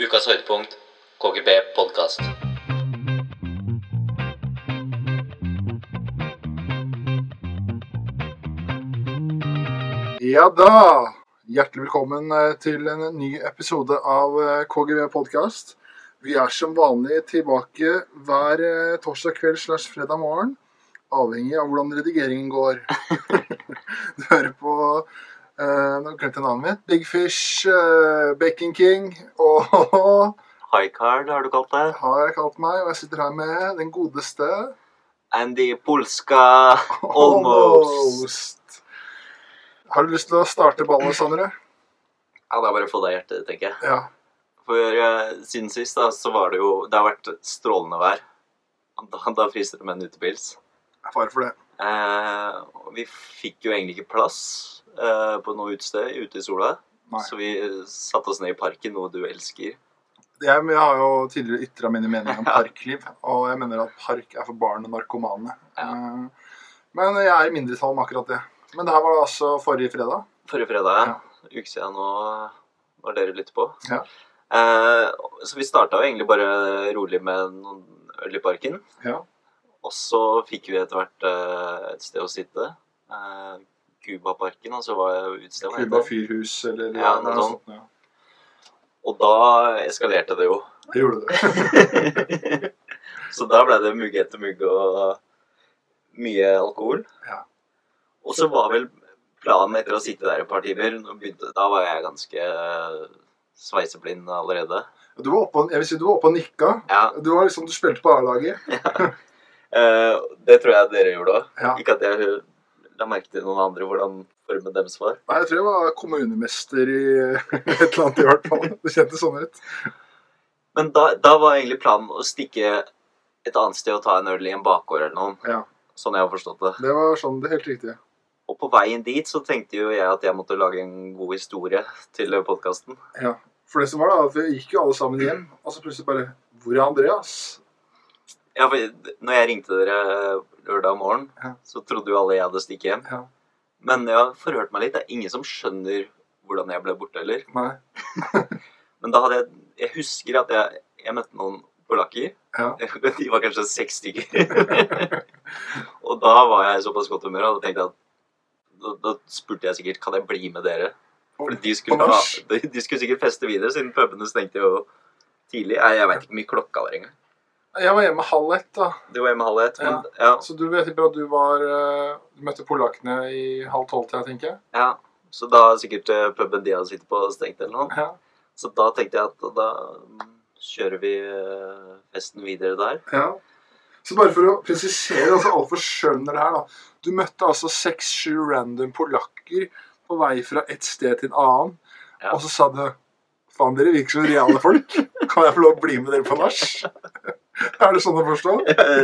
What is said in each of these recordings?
Ukas høydepunkt KGB podkast. Ja da! Hjertelig velkommen eh, til en ny episode av eh, KGV podkast. Vi er som vanlig tilbake hver eh, torsdag kveld slash fredag morgen. Avhengig av hvordan redigeringen går. du hører på Nå glemte jeg navnet mitt. Big Fish, uh, Baking King og Highcard har du kalt det. har jeg kalt meg. Og jeg sitter her med den godeste Andy Polska Almost. Har du lyst til å starte ballet, Sondre? Ja, det er bare å få deg i hjertet, tenker jeg. Ja. For uh, siden sist da, så var det jo Det har vært strålende vær. Da, da fryser det med en utepils. Fare for det. Eh, vi fikk jo egentlig ikke plass eh, på noe utested ute i sola. Nei. Så vi satte oss ned i parken, noe du elsker. Jeg, jeg har jo tidligere ytra mine meninger om parkliv, og jeg mener at park er for barn og narkomane. Ja. Eh, Men jeg er i mindretall med akkurat det. Men det her var altså forrige fredag. Forrige fredag, Ja. ja. uke siden nå, når dere lytter på. Ja. Eh, så vi starta jo egentlig bare rolig med noen øl i parken. Ja. Og så fikk vi etter hvert eh, et sted å sitte. Eh, Cubaparken, var jeg utestedet. Cuba Fyrhus eller Ja, noe sånt. Ja. Og da eskalerte det jo. Det gjorde det. så da ble det mugg etter mugg og mye alkohol. Ja. Og så var vel planen etter å sitte der et par timer Da var jeg ganske sveiseblind allerede. Du var oppe, jeg vil si du var oppe og nikka. Ja, Du var liksom, du spilte på A-laget. eh, Det tror jeg dere gjorde òg. Ja. Ikke at jeg la merke til noen andre hvordan formen deres var. Nei, jeg tror jeg var kommunemester i et eller annet i hvert fall. Det kjentes sånn ut. Men da, da var egentlig planen å stikke et annet sted og ta en øl i en bakgård eller noe. Ja. Sånn jeg har forstått det. Det var sånn, det er helt riktig. Og på veien dit så tenkte jo jeg at jeg måtte lage en god historie til podkasten. Ja. For det som var da, at vi gikk jo alle sammen hjem, og så plutselig bare Hvor er Andreas? Ja, for når jeg ringte dere lørdag morgen, Ja. så trodde jo alle jeg hadde stikket hjem. Ja. Men jeg har forhørt meg litt. Det er ingen som skjønner hvordan jeg ble borte, heller. Men da hadde jeg Jeg husker at jeg, jeg møtte noen polakker. Ja. De var kanskje seks stykker. og da var jeg i såpass godt humør og tenkte jeg at da, da spurte jeg sikkert kan jeg bli med dere. For de skulle, ha, de, de skulle sikkert feste videre, siden pubene stengte jo tidlig. Nei, Jeg veit ikke hvor mye klokka var engang. Jeg var hjemme halv ett, da. Du var hjemme halv ett. Men ja. Så du vet ikke at du var eh, Du møtte polakkene i halv tolv-tida, tenker jeg. ja. Så da er sikkert eh, puben de hadde sittet på, stengt eller noe. Ja. Så da tenkte jeg at da mm, kjører vi eh, festen videre der. ja. Så bare for å presisere, altså alle skjønner det her, da. Du møtte altså seks-sju random polakker på vei fra et sted til en annen, Ja. og så sa du Faen, dere virker som reale folk. Kan jeg få lov å bli med dere på nach? er det sånn å forstå?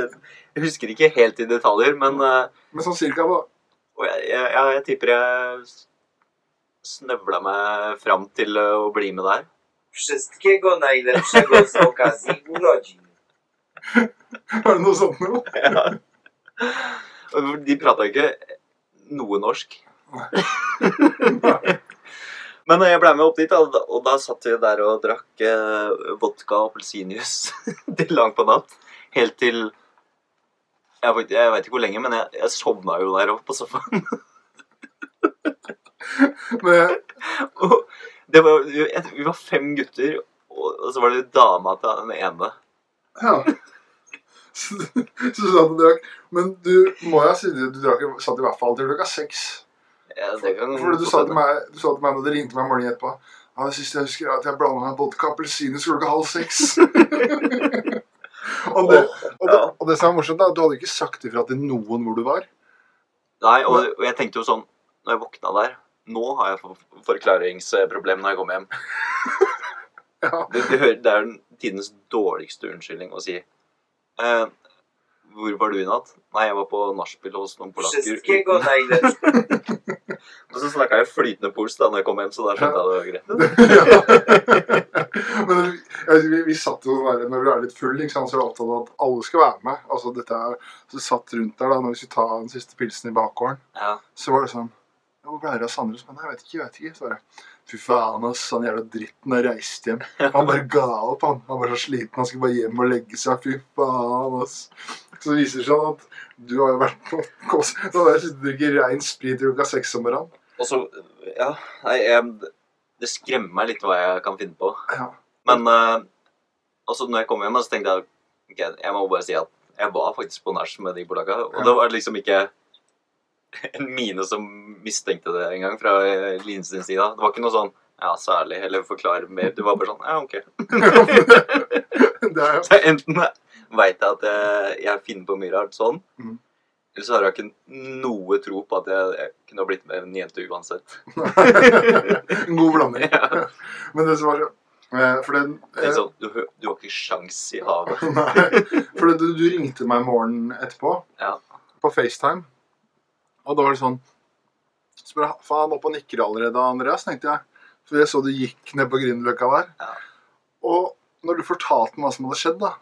Jeg husker ikke helt i detaljer, men eh, Men sånn cirka, da. Og jeg, jeg, jeg, jeg tipper jeg snøvla meg fram til eh, å bli med der. Wszystkiego najlepszego z okazji urodzin. Er det noe sånt noe? Ja. De prata ikke noe norsk. Men jeg ble med opp dit, og da, og da satt vi der og drakk eh, vodka og appelsinjuice til langt på natt. Helt til Jeg, vet- jeg veit ikke hvor lenge, men jeg, jeg sovna jo der oppe på sofaen. Men, det var, vi var fem gutter, og, og så var det dama til den ene. ja. Så, så du satt og drakk. Men du må jo ha sittet Du drakk, satt i hvert fall til klokka seks. Ja, det kan For du sa til meg, du sa til meg når du ringte meg morgenen etterpå ja, Det siste jeg husker, er at jeg blanda meg vodka appelsinjuice klokka halv seks. og, det, og, det, og det som er morsomt, da, du hadde ikke sagt ifra til noen hvor du var. Nei, og, og jeg tenkte jo sånn Når jeg våkna der Nå har jeg for- forklaringsproblem når jeg kommer hjem. Ja. Det, det, hører, det er den tidens dårligste unnskyldning å si. Eh, hvor var du i natt? Nei, jeg var på nachspiel hos noen polakker. Og så snakka jeg flytende polsk da når jeg kom hjem, så da skjønte jeg det var greit. Men vi, vi, vi satt jo bare, Når du er litt full, ikke sant, så er du opptatt av at alle skal være med. Altså dette er, Så satt rundt der da når vi skulle ta den siste pilsen i bakgården. Ja. Så var det sånn Hvor ble det av Sandre? Men jeg vet ikke, jeg vet ikke. Så, bare, Fy faen, ass. Han jævla dritten har reist hjem. Han bare ga opp, han. Han var så sliten. Han skulle bare hjem og legge seg. Fy faen, ass. Så det viser seg at du har jo vært på kos... Du har drukket rein sprit klokka seks om morgenen. Og så Ja, nei, jeg, det skremmer meg litt hva jeg kan finne på. Ja. Men uh, altså, når jeg kom hjem, så tenkte jeg ok, jeg må bare si at jeg var faktisk på nach med de polakka. Og Ja. det var liksom ikke en mine som mistenkte det engang fra Line sin side. Det var ikke noe sånn ja, særlig, eller forklar mer. Du var bare sånn ja, ok. Det er jo Så enten veit jeg at jeg, jeg finner på mye rart sånn, Mm. Ellers har jeg ikke noe tro på at jeg, jeg kunne ha blitt med en jente uansett. en god blanding. Ja. Men det var eh, For det, Det sånn, du, du har ikke sjans i havet. Nei, for du, du ringte meg morgenen etterpå Ja. på FaceTime. Og da var det sånn Spør jeg, faen opp og nikker allerede, Andreas, tenkte jeg. For jeg så du gikk ned på Grünerløkka der. Ja. Og når du fortalte meg hva som hadde skjedd, da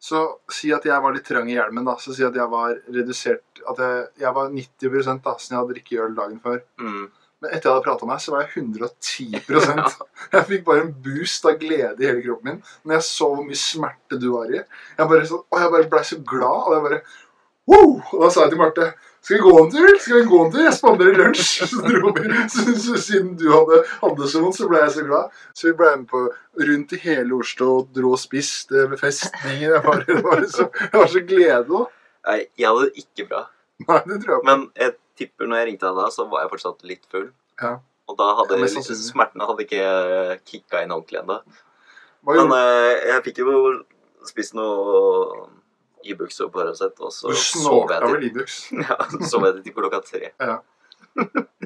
så si at jeg var litt trang i hjelmen, da. Så si at jeg var redusert At jeg, jeg var 90 da, siden jeg hadde drukket øl dagen før. Mm. Men etter jeg hadde prata med deg, så var jeg 110% Jeg fikk bare en boost av glede i hele kroppen min når jeg så hvor mye smerte du var i. Jeg bare, så, og jeg bare ble så glad, og jeg bare Wow! Og da sa jeg til Marte skal vi gå en tur? Skal vi gå en tur? Jeg spanderer lunsj. Så siden du hadde, hadde så vondt, så ble jeg så glad. Så vi ble med på rundt i hele Oslo og dro og spiste ved festningen. Jeg var, det var, så, jeg var så glede da. Nei, jeg hadde det ikke bra. Nei, det tror jeg på. Men jeg tipper når jeg ringte deg da, så var jeg fortsatt litt full. Ja. Og da hadde Ja, litt, smertene hadde ikke kicka inn ordentlig ennå. Men eh, jeg fikk jo spist noe Ibux og Paracet, og så sov jeg til, Ibux? ja, sov jeg til klokka tre.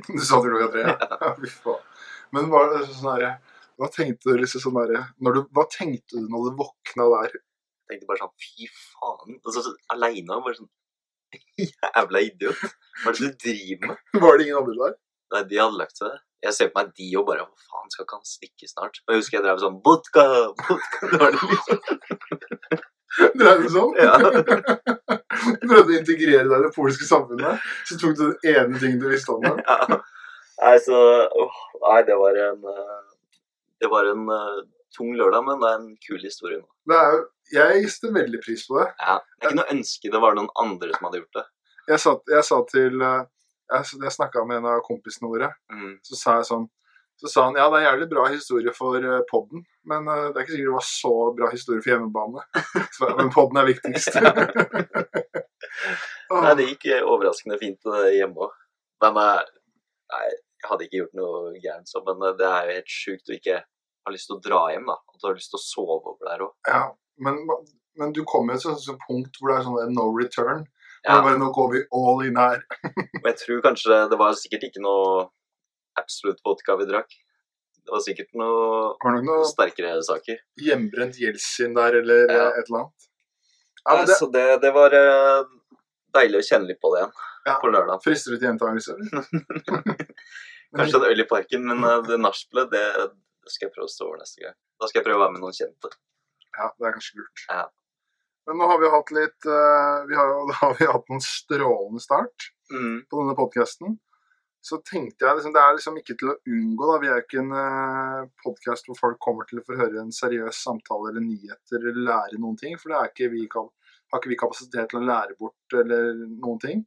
Du sa til klokka tre? Ja, fy faen. Men var det sånn herre Hva tenkte du liksom sånn når du- Hva tenkte du når du våkna der? Jeg tenkte bare sånn Fy faen. Og så, så aleine og bare sånn Jævla idiot. Hva er det du driver med? Var det ingen andre der? Nei, de hadde lagt seg. Jeg ser på meg de og bare Hva faen, skal ikke han stikke snart? Og jeg husker jeg drev sånn Vodka! Vodka! Det var det liksom. Dreiv du sånn? Ja. Prøvde å integrere deg i det polske samfunnet, så tok du den ene tingen du visste om det. Ja. Nei, så åh, Nei, det var en eh, Det var en uh, tung lørdag, men det er en kul historie det er, jeg setter veldig pris på det. Ja. ikke noe ønske det var noen andre som hadde gjort det. Jeg sa, jeg sa til eh, Jeg, jeg snakka med en av kompisene våre, Mm. så sa jeg sånn så sa han ja, det er jævlig bra historie for uh, podden, men eh, det er ikke sikkert det var så bra historie for hjemmebane. Så, men podden er viktigst. Nei, det gikk eh, overraskende fint eh, hjemme òg. Men eh, nei, jeg hadde ikke gjort noe gærent, så, men eh, det er jo helt sjukt å ikke ha lyst til å dra hjem, da. At du har lyst til å sove over der òg. Ja, men, men du kommer jo til et punkt hvor det er sånn no return. Ja. Bare, nå går vi all in her. Og jeg tror kanskje det var sikkert ikke noe absolutt vodka vi drakk. Det var sikkert noe nok noe sterkere saker. hjemmebrent Jeltsin der, eller Ja. et eller annet? Ja, det Så det, det var eh, deilig å kjenne litt på det igjen Ja. på lørdag. frister du til gjentakelse. Kanskje en øl i parken, men eh, det nachspielet, det, skal jeg prøve å stå over neste gang. Da skal jeg prøve å være med noen kjente. Ja, det er kanskje lurt. Ja. Men nå har vi hatt litt eh, vi har, Da har vi hatt en strålende start Mm. på denne podkasten. Så tenkte jeg liksom, Det er liksom ikke til å unngå. da, Vi er jo ikke en uh, podkast hvor folk kommer til å få høre en seriøs samtale eller nyheter eller lære noen ting. For det er ikke vi, har ikke vi kapasitet til å lære bort eller noen ting.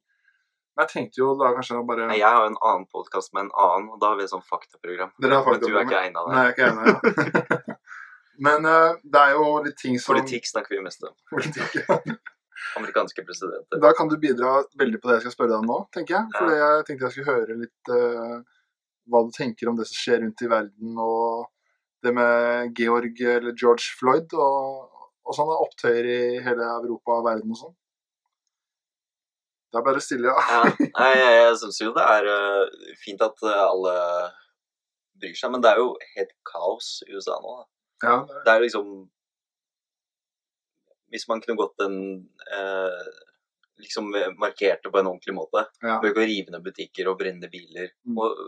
Men jeg tenkte jo da kanskje bare Nei, Jeg har jo en annen podkast med en annen, og da har vi et sånt faktaprogram. Dere har faktaprogram. Men du er ikke egna av Nei, jeg er ikke enig. Ja. Men uh, det er jo litt ting som Politikk snakker vi mest om. Politikk, Amerikanske presidenter. Da kan du bidra veldig på det jeg skal spørre deg om nå, tenker jeg. For jeg tenkte jeg skulle høre litt uh, hva du tenker om det som skjer rundt i verden, og det med Georg eller George Floyd og, og sånne opptøyer i hele Europa og verden og sånn. Det er bare stille, ja. Ja, nei, jeg, jeg syns jo det er uh, fint at eh, alle bryr seg, men det er jo helt kaos i USA nå. Da. ja det er- Det er liksom Hvis man kunne gått den eh, Liksom markerte på en ordentlig måte. ja. Bør ikke rive ned butikker og brenne biler. Mm. Og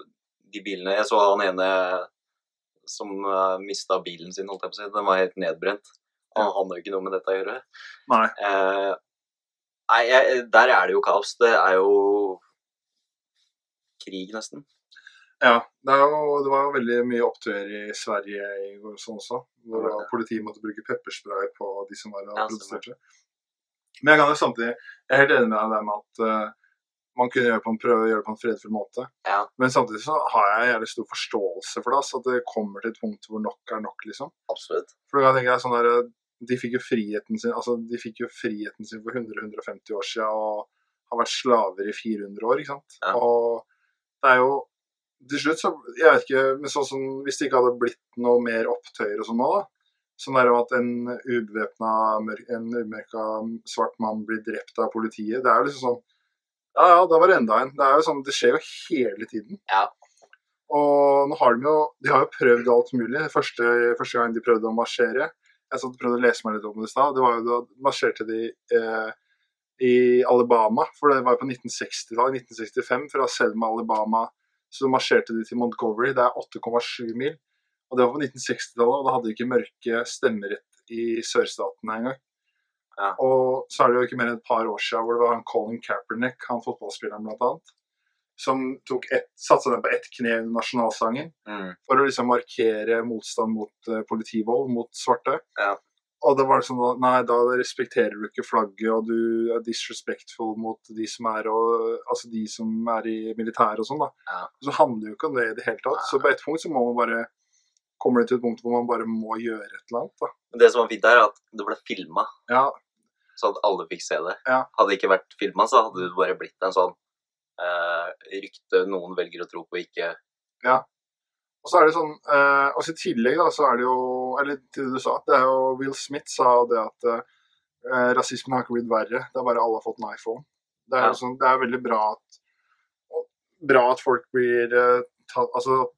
de bilene Jeg så han ene som uh, mista bilen sin, holdt jeg på å si. Den var helt nedbrent. Han Ja. hadde jo ikke noe med dette å gjøre. Nei. Eh, nei, jeg, der er det jo kaos. Det er jo krig, nesten. Ja. Det, jo, det var jo veldig mye opptøyer i Sverige i går sånn også. Hvor Ja, politiet måtte bruke pepperspray på de som var Ja, protesterte. Men jeg kan jo samtidig Jeg er helt enig med deg med at eh, man kunne gjøre på en, prøve å gjøre det på en fredfull måte. Ja. Men samtidig så har jeg jævlig stor forståelse for det. Altså at det kommer til et punkt hvor nok er nok, liksom. Absolutt. For jeg tenker sånn der, De fikk jo friheten sin altså de fikk jo friheten sin for 100-150 år siden og har vært slaver i 400 år. ikke sant? Ja. Og det er jo Til slutt så Jeg vet ikke men sånn som Hvis det ikke hadde blitt noe mer opptøyer og sånn nå, da. Sånn der at en ubevæpna en umerka svart mann blir drept av politiet. Det er jo liksom sånn Ja, ja, da var det enda en. Det er jo sånn, det skjer jo hele tiden. Ja. Og nå har de jo De har jo prøvd alt mulig. Første, første gang de prøvde å marsjere Jeg satt og prøvde å lese meg litt om det i stad. Det var jo da marsjerte de eh, i Alabama, for det var jo på 1960-tallet. 1965 fra Selma, Alabama. Så marsjerte de til Montgomery. Det er 8,7 mil. Og det var på 1960-tallet, og da hadde de ikke mørke stemmerett i sørstatene engang. Ja. Og så er det jo ikke mer enn et par år siden hvor det var han Colin Kaepernick, han fotballspilleren annet, som tok et, satsa ned på ett kne under nasjonalsangen Mm. for å liksom markere motstand mot uh, politivold mot svarte. Ja. Og det var sånn nei, da respekterer du ikke flagget, og du er disrespectful mot de som er, og, altså de som er i militæret og sånn. da. Ja. Så handler det jo ikke om det i det hele tatt. Så på et punkt så må man bare kommer det til et punkt hvor man bare må gjøre et eller annet. da. Men det som var fint, er at det ble filma, Ja, så at alle fikk se det. Ja. Hadde det ikke vært filma, så hadde det bare blitt en sånn eh, rykte noen velger å tro på, ikke Og så er det sånn, eh, også I tillegg da, så er det jo Eller til det du sa, det er jo Will Smith sa det at eh, rasismen har ikke blitt verre. Det er bare alle har fått en iPhone. Det er, Ja. sånn, det er veldig bra at bra at folk blir eh, tatt Altså,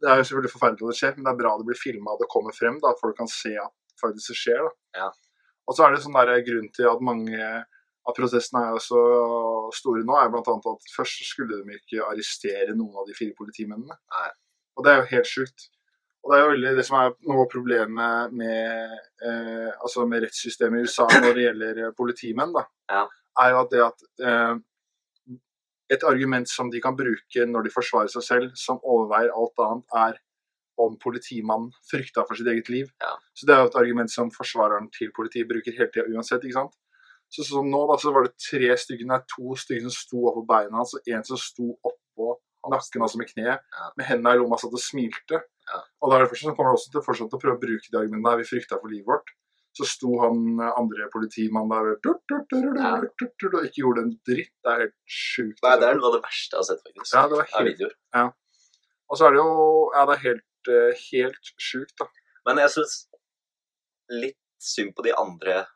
det er jo selvfølgelig forferdelig at det skjer, men det er bra det blir filma og det kommer frem. da, at Folk kan se at faktisk det skjer. da. Ja. Og så er det sånn der grunn til at mange at protestene er så store nå, er annet at først skulle de ikke arrestere noen av de fire politimennene. Nei. Og det er jo helt sjukt. Og det er jo veldig det som er noe av problemet med, eh, altså med rettssystemet i USA når det gjelder eh, politimenn, da, Ja. er jo at det at eh, et argument som de kan bruke når de forsvarer seg selv, som overveier alt annet, er om politimannen frykta for sitt eget liv. Ja. Så det er jo et argument som forsvareren til politiet bruker hele tida uansett. ikke sant? Så så nå da, så var det tre stykker, nei, to stykker som sto oppå beina hans, og en som sto oppå nakken, altså med kneet, Ja. med hendene i lomma, så det smilte. Ja. Og da er det fortsatt, kommer han også til fortsatt å prøve å bruke de argumentene vi frykta for livet vårt. Så sto han eh, andre politimannen der og Ja. ikke gjorde en dritt. Det er helt sjukt. Nei, det er noe av det verste jeg har sett, faktisk. Ja, det var helt- videoer. Og så er det jo Ja, det er helt, eh, helt sjukt, da. Men jeg syns litt synd på de andre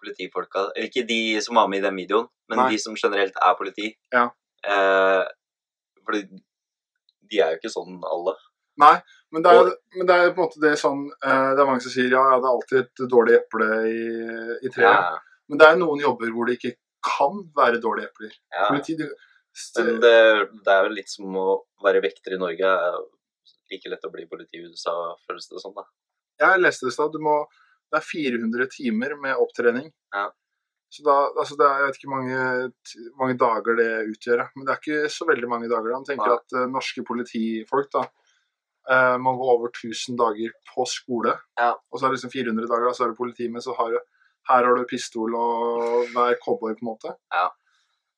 politifolka. Eller ikke de som var med i den videoen, men Nei. de som generelt er politi. Ja. Eh, fordi de er jo ikke sånn alle. Nei, men det er, men det er på en måte det sånn eh, Det er mange som sier ja, det er alltid et dårlig eple i, i treet. Ja, Men det er noen jobber hvor det ikke kan være dårlige epler. ja. Politi, det, Men det, det er jo litt som å være vekter i Norge. Like lett å bli politi i USA, føles det som. da. Jeg leste det i stad. Det er 400 timer med opptrening. Ja. Så da, altså det er, Jeg vet ikke hvor mange, mange dager det utgjør, men det er ikke så veldig mange dager. da. Man tenker Nei. at uh, norske politifolk da, uh, må gå over 1000 dager på skole. Ja. Og så er det liksom 400 dager, da, så er det politi med, så har du her har du pistol og hver cowboy, på en måte. Ja.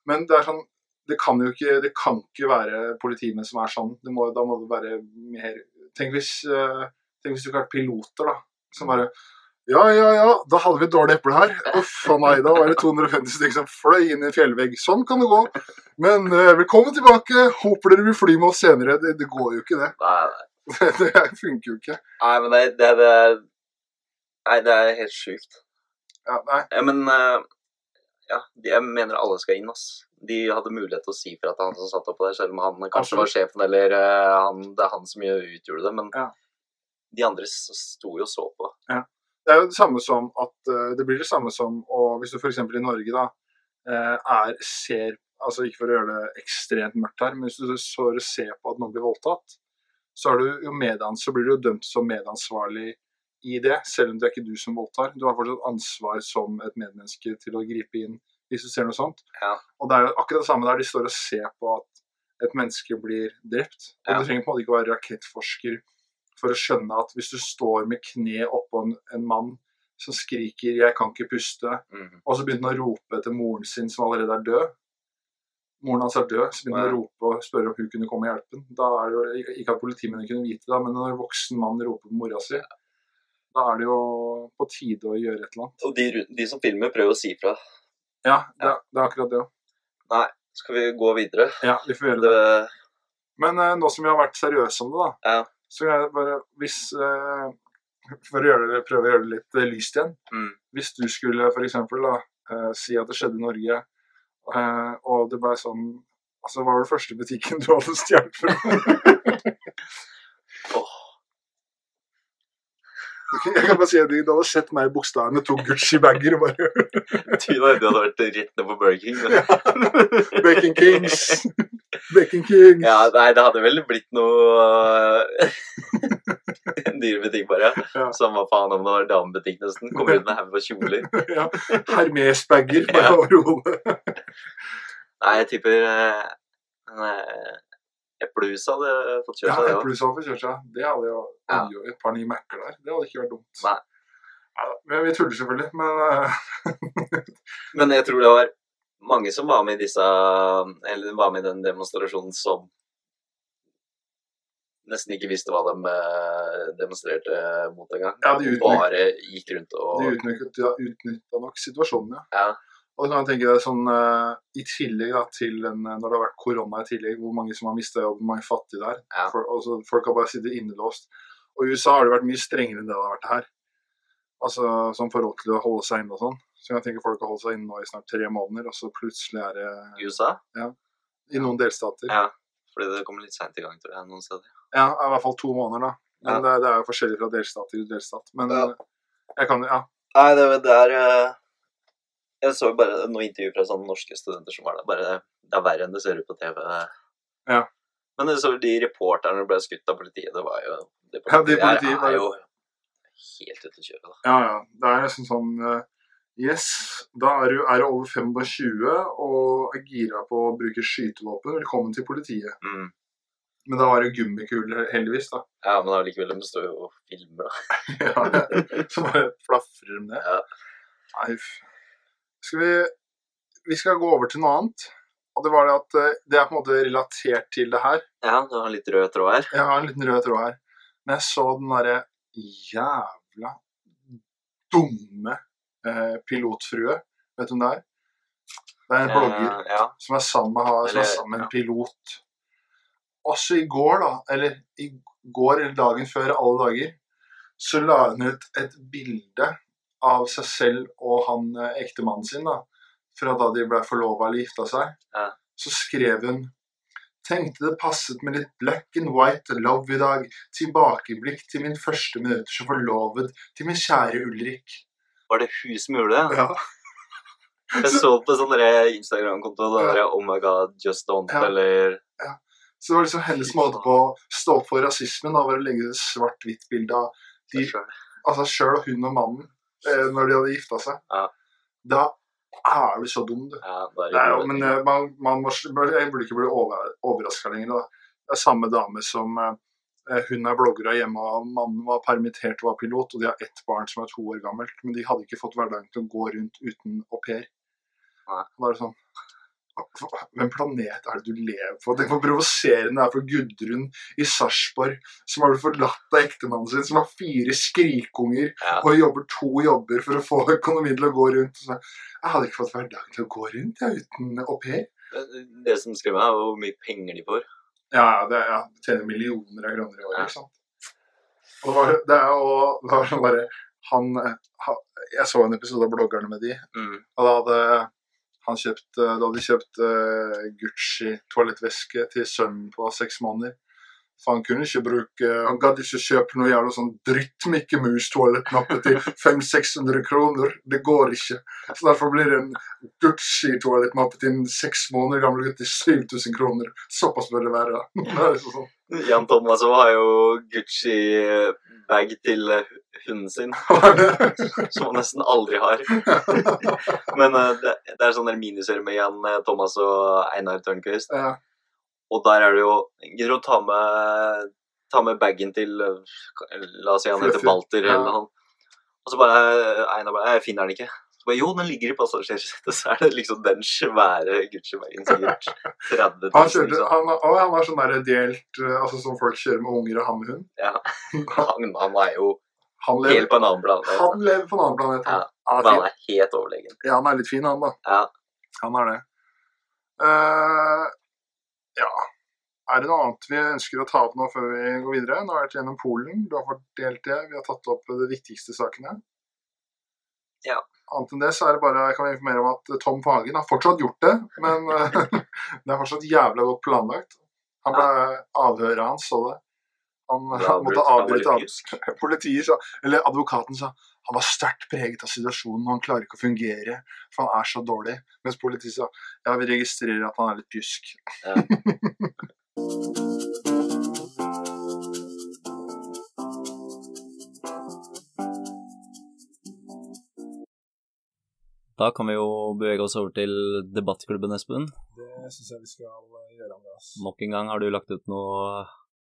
Men det er sånn det kan jo ikke, det kan ikke være politimenn som er sånn. Må, da må det være mer Tenk hvis, uh, tenk hvis du ikke har piloter, da. Som bare Ja, ja, ja, da hadde vi et dårlig eple her. Uff a meg, da var det 250 stykker som fløy inn i en fjellvegg. Sånn kan det gå. Men uh, velkommen tilbake. Håper dere vil fly med oss senere. Det, det går jo ikke, det. Nei, nei. Det funker jo ikke. nei men det, det, det Nei, det er helt sjukt. Ja, nei. Ja, men uh, ja, jeg mener alle skal inn, ass. De hadde mulighet til å si fra til han som satt oppå der, selv om han kanskje var sjefen eller uh, han, det er han som utgjorde det. Men Ja. de andre sto jo og så på. Det er jo det samme som at eh, Det blir det samme som å, hvis du f.eks. i Norge da eh, er ser altså Ikke for å gjøre det ekstremt mørkt her, men hvis du så ser på at noen blir voldtatt, så, er du jo medans, så blir du jo dømt som medansvarlig i det, selv om det er ikke du som voldtar. Du har fortsatt ansvar som et medmenneske til å gripe inn hvis du ser noe sånt. Ja. Og det er jo akkurat det samme der. De står og ser på at et menneske blir drept. Og Ja. Du trenger på en måte ikke være rakettforsker for å skjønne at hvis du står med kne oppå en, en mann som skriker 'jeg kan ikke puste', mm. og så begynner han å rope etter moren sin som allerede er død Moren hans er død, så begynner han å rope og spørre om hun kunne komme og hjelpe ham. Da er det jo ikke at politimennene kunne vite det, men når en voksen mann roper på mora si, da er det jo på tide å gjøre et eller annet. Og de, de som filmer, prøver å si fra. Ja, det, er- det er akkurat det. Skal vi gå videre? Ja, vi får gjøre det. Det, Men eh, nå som vi har vært seriøse om det, da, Ja. Så jeg bare Hvis uh, For å gjøre det, prøve å gjøre det litt eh, lyst igjen. mm. Hvis du skulle eksempel da, eh, si at det skjedde i Norge, uh, og det ble sånn Altså, hva var den første butikken du hadde stjålet fra? Åh. Jeg kan bare si at du hadde sett meg i bokstavene to Gucci-bager og bare du hadde vært rett ned på Burger King. Ja. Bacon Kings! Bacon Kings! Ja, nei, det hadde vel blitt noe En dyr butikk, bare. Ja. Samme faen om det var damebutikk, nesten. Kommer ut med haug av kjoler. Ja. Hermes-bager bare Ja. over hodet. Nei, jeg tipper eh, eh, hadde fått kjørt seg, Ja, Eplehuset hadde fått kjørt seg. Det hadde jo Ja. et par nye Mac-er der. Det hadde ikke vært dumt. Nei. Ja, men vi tuller selvfølgelig, men eh, Men jeg tror det var mange som var med i disse Eller var med i den demonstrasjonen som nesten ikke visste hva de eh, demonstrerte mot engang. Ja, de utnytt- bare gikk rundt og de utnytta nok situasjonen, ja. Ja. Og da kan jeg tenke deg sånn eh, I tillegg da, til en, eh, når det har vært korona i tillegg, hvor mange som har mista jobb, hvor mange fattige det er. Ja. For, altså, folk har bare sittet innelåst. Og i USA har det vært mye strengere enn det det har vært her. Altså sånn forhold til å holde seg inne og sånn. Så jeg tenker folk har holdt seg inne nå i snart tre måneder, og så plutselig er det i USA. Ja. i noen delstater. Ja. Fordi det kommer litt seint i gang, tror jeg, noen steder. Ja, i hvert fall to måneder, da. Men Ja. det, det er jo forskjellig fra delstat til delstat. Men Ja. eh, jeg kan ja. Nei, det, det er Jeg så bare noen intervjuer fra sånne norske studenter som var der. Bare det er verre enn det ser ut på TV. Ja. Men det så de reporterne ble skutt av politiet, det var jo Det Ja, de politiet politiet er, er jo helt ute å kjøre, da. Ja, ja. Det er nesten sånn eh, Yes, da er du, er du over 25 og er gira på å bruke skytevåpen. Velkommen til politiet. Mm. Men da var det gummikuler, heldigvis, da. Ja, men allikevel, de står jo og filmer, da. Ja, så bare flafrer de ned. Ja. Nei. Skal vi Vi skal gå over til noe annet. Og det var det at eh, det er på en måte relatert til det her. Ja, du har en litt rød tråd her. Jeg har en liten rød tråd her. Men jeg så den derre jævla dumme eh, pilotfrue. Vet du hvem det er? Det er en blogger ja, ja. som er sammen med, som er sammen med en pilot. Også i går, da, eller i går eller dagen før alle dager, så la hun ut et bilde av seg selv og han eh, ektemannen sin, da, fra da de ble forlova eller gifta seg. Ja. Så skrev hun Tenkte det passet med litt black and white love i dag. Tilbakeblikk til min første minutter som forlovet til min kjære Ulrik. Var det hun som gjorde det? Ja. Jeg så på sånn Instagram-konto Ja. Oh my god, just don't, Ja. eller Så det var liksom hennes måte på å stå opp for rasismen. Da var å legge et svart-hvitt bilde av de, altså sjøl og hun og mannen eh, når de hadde gifta seg. Ja. Da er du så dum, du. Ja, det er Det er men eh, man, man må, jeg burde ikke bli over, overraska lenger. Da. Det er samme dame som eh, Hun er blogger og hjemme, og mannen var permittert og var pilot, og de har ett barn som er to år gammelt. Men de hadde ikke fått hverdagen til å gå rundt uten au pair. Bare sånn Hvem planet er det du lever på? Tenk hvor provoserende det er for Gudrun i Sarpsborg, som har blitt forlatt av ektemannen sin, som har fire skrikunger Ja. og jobber to jobber for å få økonomien til å gå rundt. Så, jeg hadde ikke fått hverdagen til å gå rundt jeg, uten au pair. Det som skremmer meg, er hvor mye penger de får. Ja, det er, ja, tjener millioner av kroner i året, Ja. ikke sant. Og det, var, det er jo bare han, han, Jeg så en episode av bloggerne med de, Mm. og da hadde han kjøpt eh, Da hadde de kjøpt uh, Gucci-toalettveske til sønnen på seks måneder. For han kunne ikke bruke Han gadd ikke kjøpe noe jævla sånn dritt Mickey Mouse-toalettnappe til 500-600 kroner. Det går ikke. Så derfor blir det en Gucci-toalettmappe til en seks måneder gammel gutt til 7000 kroner. Såpass bør det være. Det er sånn. Jan Thomas har jo Gucci-bag til eh, hunden sin, som han nesten aldri har. Men eh, det, det er sånn miniserie med Jan eh, Thomas og Einar Tørnquist. Ja. og der er det jo Gidder å ta med, ta med bagen til eh, La oss si han heter Balter eller noe. Og så bare Einar bare Jeg finner den ikke. Så bare, jo, den ligger i passasjersetet. Så er det liksom den svære Gucci-bagen sikkert 30 000. Han, kjørte, liksom. han, å, han var sånn der delt eh, Altså som folk kjører med unger og han med hund. Ja. Han, han er jo Han helt på en annen planet. han lever på en annen planet. Ja. Han, Men er han er helt overlegen. Ja, han er litt fin, han, da. Ja. Han er det. Uh, ja Er det noe annet vi ønsker å ta opp nå før vi går videre? Nå har vi vært gjennom Polen, du har fordelt det, vi har tatt opp de viktigste sakene. Ja. Annet enn det så er det bare, jeg kan informere om at Tom Fagen har fortsatt gjort det, men eh, det er fortsatt jævla godt planlagt. Han ble avhøret hans, så det. Han, han måtte avbryte av- Politiet sa, eller advokaten sa han var sterkt preget av situasjonen, og han klarer ikke å fungere, for han er så dårlig. Mens politiet sa ja, vi registrerer at han er litt pjusk. Ja. Da kan vi jo bevege oss over til debattklubben, Espen. Det syns jeg vi skal gjøre, Andreas. Nok en gang har du lagt ut noe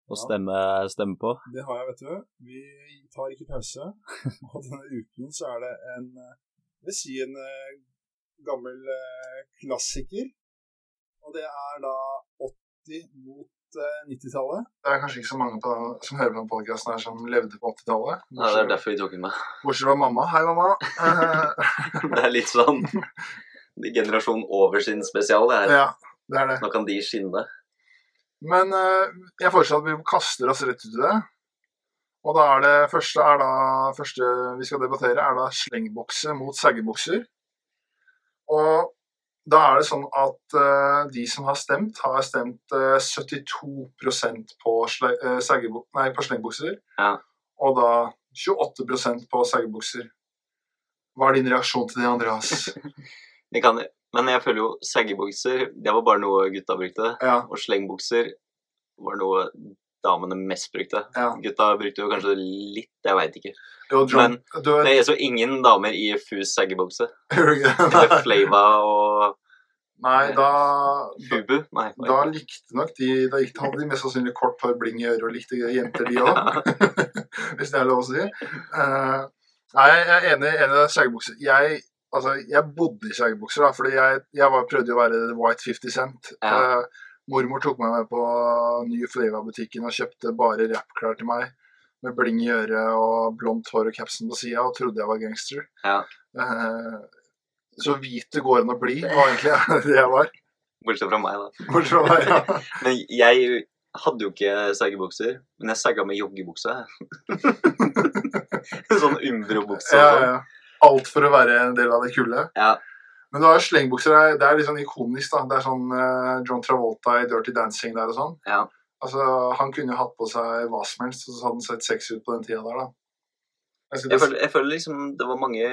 å Ja. stemme, stemme på. Det har jeg, vet du. Vi tar ikke pause. Og denne uken så er det en eh, Jeg vil si en eh, gammel eh, klassiker. Og det er da 80 mot eh, 90-tallet. Det er kanskje ikke så mange på, som hører på den podkasten her som levde på 80-tallet. Nei, det er derfor vi tok den med. Bortsett fra mamma. Hei, mamma. Eh, Det er litt sånn generasjon over sin spesial. Det her. ja, det er det. Nå kan de skinne. Men eh, jeg foreslår at vi kaster oss rett ut i det. Og da er det første, er da, første vi skal debattere, er da slengbukse mot saggebukser. Og da er det sånn at uh, de som har stemt, har stemt uh, 72 på, sle, eh, nei, på slengbukser. Ja. Og da 28% på seggebukser. Hva er din reaksjon til det, Andreas? det kan, men jeg føler jo seggebukser, det var bare noe gutta brukte. Ja, Og slengbukser var noe damene mest brukte. Ja. Gutta brukte jo kanskje litt, jeg veit ikke. John, du er så ingen damer i fus saggebukse. Flava og Nei, da, Fubu. Nei. Da likte nok de Da gikk, hadde de mest sannsynlig kort hår, bling i øret og likte jenter, de òg. Hvis det er lov å si. Uh, nei, jeg er enig enig i skjeggebukser. Jeg, altså, jeg bodde i skjeggebukser, da, fordi jeg, jeg var, prøvde å være White 50 Cent. Ja. Eh, mormor tok meg med på nye Flava-butikken og kjøpte bare rappklær til meg. Med bling i øret og blondt hår og capsen på sida, og trodde jeg var gangster. Ja. Eh, så hvit det går an å bli, var egentlig det jeg var. Bortsett fra meg, da. Bortsett fra meg, ja. Men jeg hadde jo ikke saggebukser, men jeg sagga med joggebukse. sånn Umbro-bukse. Ja, sånn. ja. Alt for å være en del av det kulde? Ja. Men du har jo slengbukser. det er- Det er litt sånn ikonisk. da. Det er sånn uh, John Travolta i Dirty Dancing der og sånn. Ja. Altså, Han kunne jo hatt på seg hva som helst, og så hadde han sett sexy ut på den tida der, da. Jeg Jeg føler, jeg føler liksom det var mange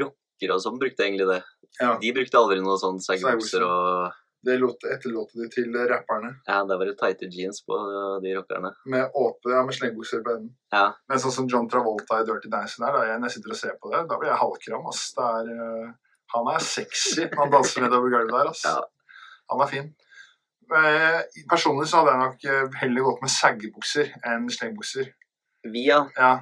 rockere som brukte egentlig det. Ja. De brukte aldri noe sånn slengbukser og Det lot, etterlot de til rapperne. Ja, det var jo tighte jeans på de rockerne. Med åpne, ja, med slengbukser på enden. Ja. Men sånn som John Travolta i Dirty Dancing der, da, jeg, når jeg sitter og ser på det, da blir jeg halvkram. ass. Det er, eh, han er sexy når han danser nedover gulvet der. ass. Ja. Han er fin. Eh, personlig så hadde jeg nok eh, heller gått med saggebukser enn slengbukser. Via. ja.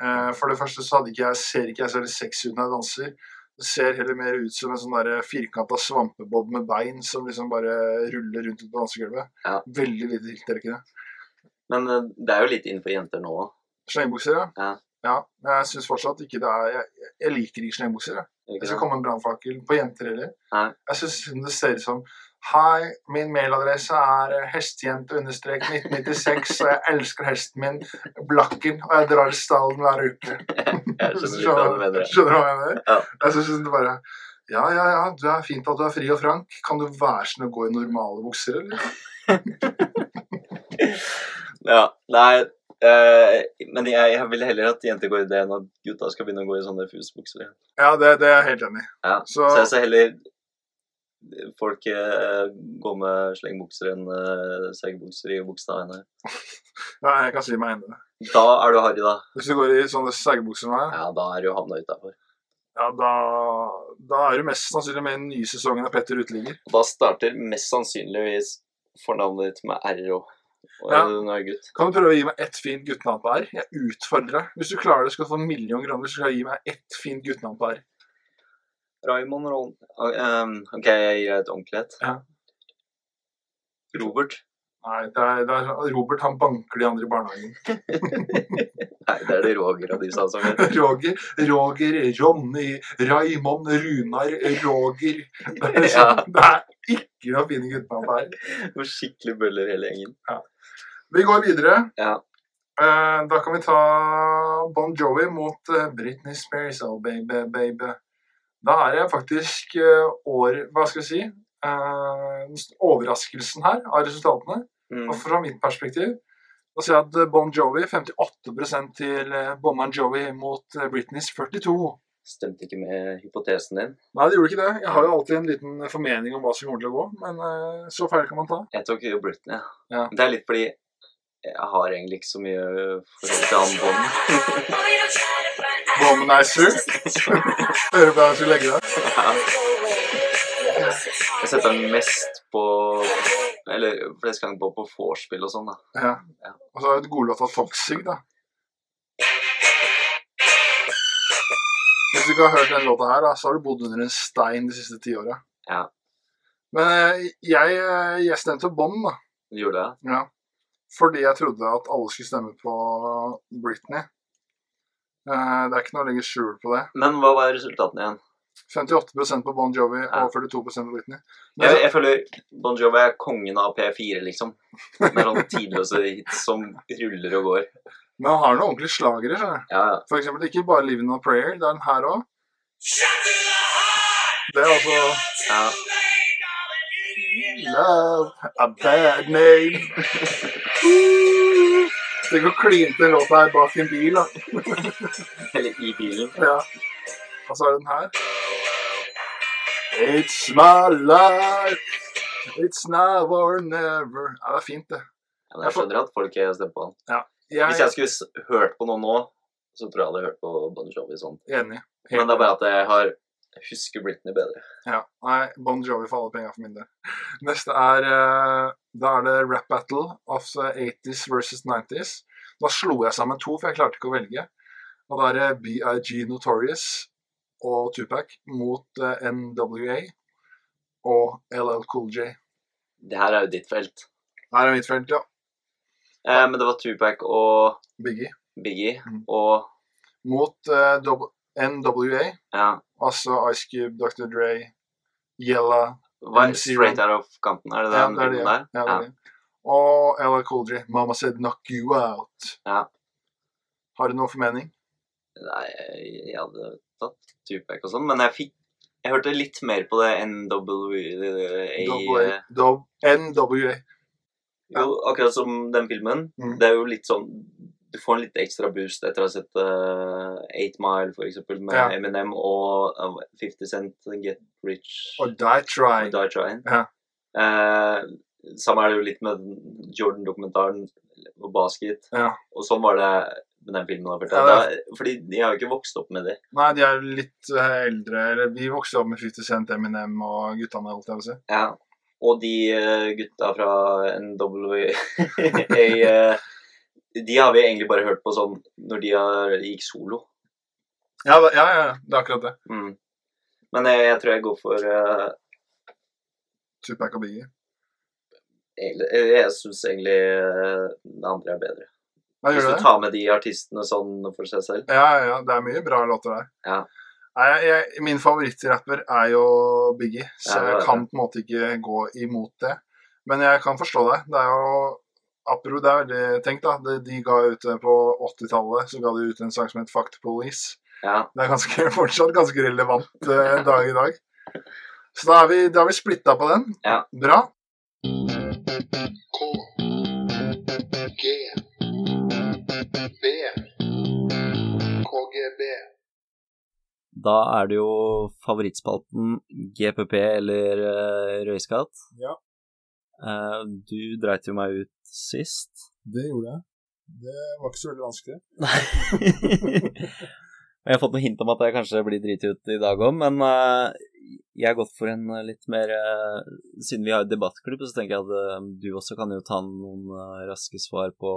Eh, for det første så ikke jeg, ser ikke jeg så veldig sexy ut når jeg danser. Det ser heller mer ut som en sånn firkanta svampebob med bein som liksom bare ruller rundt på dansegulvet. Ja. Veldig lite tiltrekkende. Men det er jo litt innenfor jenter nå òg. Slengbukser, ja. Ja. ja. Men jeg syns fortsatt ikke det er Jeg, jeg liker ikke slengbukser. Jeg. Det skal komme en brannfakkel på jenter heller. Jeg syns det ser ut som Hei, min mailadresse er hestejente-1996, og jeg elsker hesten min, Blakken, og jeg drar i stallen hver uke. Jeg skjønner hva du mener. Ja. Jeg synes det bare Ja, ja, ja, du er fint at du er fri og frank. Kan du være sånn å gå i normale bukser, eller? Ja, nei eh, Men jeg, jeg vil heller at jenter går i det enn at gutta skal begynne å gå i sånne fusebukser. Ja. Ja, det, det er jeg helt enig i. Ja. Så- Så jeg ser heller folk eh, gå med slengbukser enn uh, seggebukser i bokstavene. Ja, jeg kan si meg enig i det. Da er du harry, da. Hvis du går i sånne seggebukser nå? Ja, da er du havna utafor. ja, da, da er du mest sannsynlig med i den nye sesongen av Petter Uteligger. Da starter mest sannsynligvis fornavnet ditt med R og, og Ja. jeg er gutt. Kan du prøve å gi meg ett fint guttenavn på R? Jeg utfordrer deg. Hvis du klarer det, skal du få en million kroner. Så du jeg gi meg ett fint guttenavn på R. Raymond Ron... Um, OK, jeg gir deg et ordentlig et. Ja. Robert. Nei, det er, det er Robert han banker de andre i barnehagen. Nei, det er det Roger og de sa som het. Roger, Roger, Ronny, Raymond, Runar, Roger. Det er, Ja. sånn, det er ikke noe fine guttenavn på R. Skikkelig bøller hele gjengen. Vi går videre. Ja. Eh, da kan vi ta Bon Jovi mot eh, Britney Spears. Oh, baby, baby. Da er det faktisk eh, år Hva skal vi si? overraskelsen her av resultatene. Mm. Og fra mitt perspektiv da sier jeg at Bon Jovi 58 til Bon Jovi mot Britneys 42 Stemte ikke med hypotesen din. Nei, det gjorde ikke det. Jeg har jo alltid en liten formening om hva som kommer til å gå, men så feil kan man ta. Jeg tok jo Britney. Ja. Det er litt fordi jeg har egentlig ikke så mye forhold til han er Womanizer. Hører på hva jeg skulle legge deg. Jeg setter den mest på Eller flest ganger på på vorspiel og sånn, da. Ja. Ja. Og så er det av Toxic, da. Hvis du ikke har hørt den låta her, da, så har du bodd under en stein de siste ti åra. Ja. Men eh, jeg, eh, jeg stemte Bånd, da. Du gjorde det? Ja. Fordi jeg trodde at alle skulle stemme på Britney. Eh, Det er ikke noe å legge skjul på det. Men hva var resultatene igjen? 58 på Bon Jovi Ja. og 42% på Britney. Men Jeg, jeg føler Bon Jovi er kongen av P4, liksom. Med sånne tidløse hits som ruller og går. men han har noen ordentlige slagere. Ja, ja. For eksempel ikke bare 'Living on a Prayer'. Det er den her òg. Det er altså ja. Love, a bad name. Tenk å kline til den låta her bak en bil, da. Eller i bilen. Ja. Og så er det den her. It's my life. It's now or never. Ja, det er fint, det. Ja, men jeg skjønner at folk har stemt på han. Jeg Hvis jeg skulle hørt på noe nå, så tror jeg jeg hadde hørt på Bon Jovi sånn. enig. Men det er bare at jeg har jeg husker Britney bedre. Ja, nei, Bon Jovi for alle penger for min del. Neste er eh, Da er det Rap Battle of the 80s versus 90s. Da slo jeg sammen to, for jeg klarte ikke å velge. Og da er det BIG Notorious og Tupac mot eh, NWA og LL Cool J. Det her er jo ditt felt. Her er mitt felt, ja. Eh, men det var Tupac og Biggie. Biggie Mm. og Mot dob- NWA, ja, altså Ice Cube, Dr. Dre, Yella hva, Straight Out of Kanten, er det Ja, den det er det. der? Ja, det er det. Og Ella Cool Mama said knock you out. Ja. Har du noe formening? Nei, jeg, hadde tatt Tupac og sånn, men jeg fikk Jeg hørte litt mer på det NWA NWA. Jo, akkurat som den filmen. Mm. Det er jo litt sånn Du får en litt ekstra boost etter å ha sett uh, Eight Mile, for eksempel, med Ja. Eminem og uh, 50 Cent Get Rich Og Die Try. Die Trying. Ja. Uh, samme er det jo litt med Jordan-dokumentaren og basket. Ja. Og sånn var det med den filmen. Da, Ja, da, fordi de har jo ikke vokst opp med det. Nei, de er litt eh, eldre. Eller vi vokste opp med 50 Cent, Eminem og guttene, holdt jeg på å si. Ja. Og de eh, gutta fra NWA eh, De har vi egentlig bare hørt på sånn når de har, gikk solo. Ja, ja, ja, det er akkurat det. Mm. Men jeg, jeg tror jeg går for uh, Tupac og Biggie. egentlig, Jeg, jeg syns egentlig det andre er bedre. Hva Hvis du det? tar med de artistene sånn for seg selv. Ja, ja, ja. Det er mye bra låter der. Ja. Jeg, jeg, min favorittrapper er jo Biggie, så jeg kan på en måte ikke gå imot det. Men jeg kan forstå det. Det er jo Apro, det er veldig Tenk, da. De, de ga ut på 80-tallet, så ga de ut en sang som het the Police. Ja. Det er ganske, fortsatt ganske relevant eh, en dag i dag. Så da er vi, da er vi splitta på den. Ja. Bra. K G B KGB Da er det jo favorittspalten GPP eller uh, Røyskatt. Ja. Eh, du dreit jo meg ut sist. Det gjorde jeg. Det var ikke så veldig vanskelig. Nei. jeg har fått noe hint om at jeg kanskje blir driti ut i dag òg, men eh, jeg har gått for en eh, litt mer Siden vi har debattklubb, så tenker jeg at du også kan jo ta noen raske svar på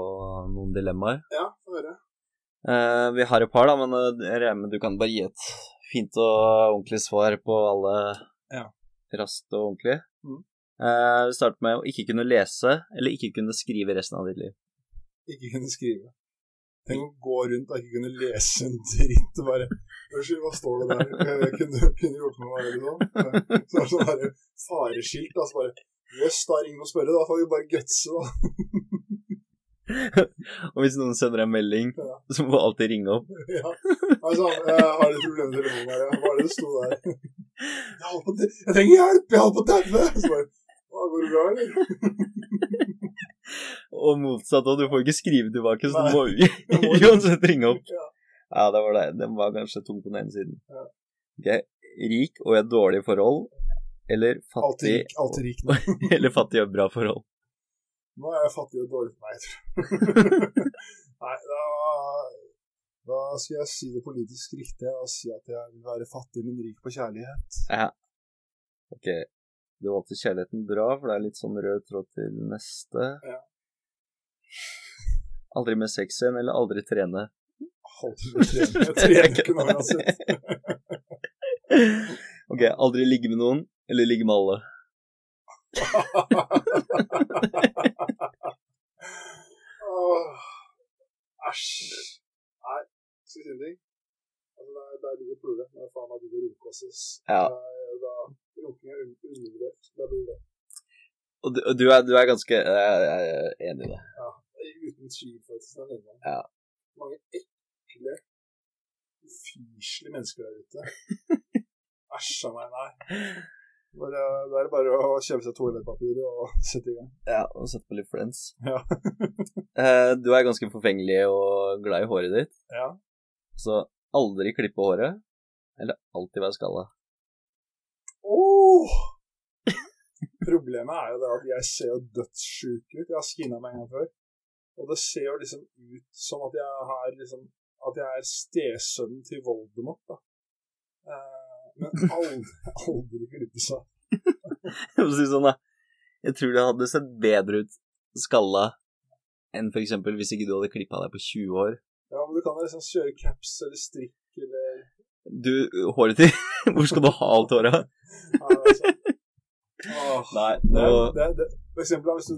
noen dilemmaer. Ja, få høre. Vi har et par, da, men Reme, du kan bare gi et fint og ordentlig svar på alle Ja. raskt og ordentlig. Eh, vi starter med å ikke kunne lese eller ikke kunne skrive resten av ditt liv. Ikke kunne skrive. Tenk å gå rundt og ikke kunne lese en dritt og bare Unnskyld, hva står det der? Jeg kunne, kunne gjort noe med det sånn. Så er det sånn der fareskilt. Altså bare Jøss, da er ingen å spørre. Da får vi bare gutse, da. Og hvis noen sender deg en melding, Ja. så må du alltid ringe opp. Ja. Altså, jeg har litt problemer med telefonen her. Hva er det det sto der? Jeg, på jeg trenger hjelp! Jeg holder på å daue! Så bare «Hva, Går det bra, eller? Og motsatt, og du får ikke skrive tilbake, så du må uansett ringe opp. Ja. Ja, det var det. Den var kanskje tung på den ene siden. Ja. Ok, Rik og i et dårlig forhold, eller Alltid fattig, rik, alltid rik eller fattig og bra forhold. Nå er jeg fattig og dårlig. for meg, tror Nei, da, da skal jeg si det politisk riktige og si at jeg vil være fattig, men rik på kjærlighet. Ja. Ok, du valgte kjærligheten bra, for det er litt sånn rød tråd til neste. Ja. Aldri med sex igjen, eller aldri trene. Aldri trene. Jeg trener ikke nå uansett. Ok, aldri ligge med noen, eller ligge med alle. Æsj. Nei, skal vi si en ting? Altså, det er, det er ligger. Det er faen meg digg å runke oss. Ja. Da, runking er undervurdert. Da blir det Og du, du, er, du er ganske er enig i det. Ja. uten tvil, faktisk. Er det Ja. Mange ekle, ufyselige mennesker der ute. Æsj a meg, nei. Bare, da er det bare å kjøpe seg toalettpapir og sette i gang. Ja, og sette på litt Friends. Ja. Eh, du er ganske forfengelig og glad i håret ditt, ja. så aldri klippe håret, eller alltid være skalla. Åh! Problemet er jo det at jeg ser jo dødssjuk ut. Jeg har skinna meg en gang før. Og det ser jo liksom ut som at jeg har liksom At jeg er stesønnen til Voldemort, da. Eh, men aldri, aldri klippe seg. jeg må si sånn, da. Jeg tror det hadde sett bedre ut skalla enn eksempel hvis ikke du hadde klippa deg på 20 år. Ja, men du kan liksom kjøre caps eller strikk Du, håret ditt Hvor skal du ha alt håret? ja, altså. Nei, nå det, det, for eksempel, hvis du,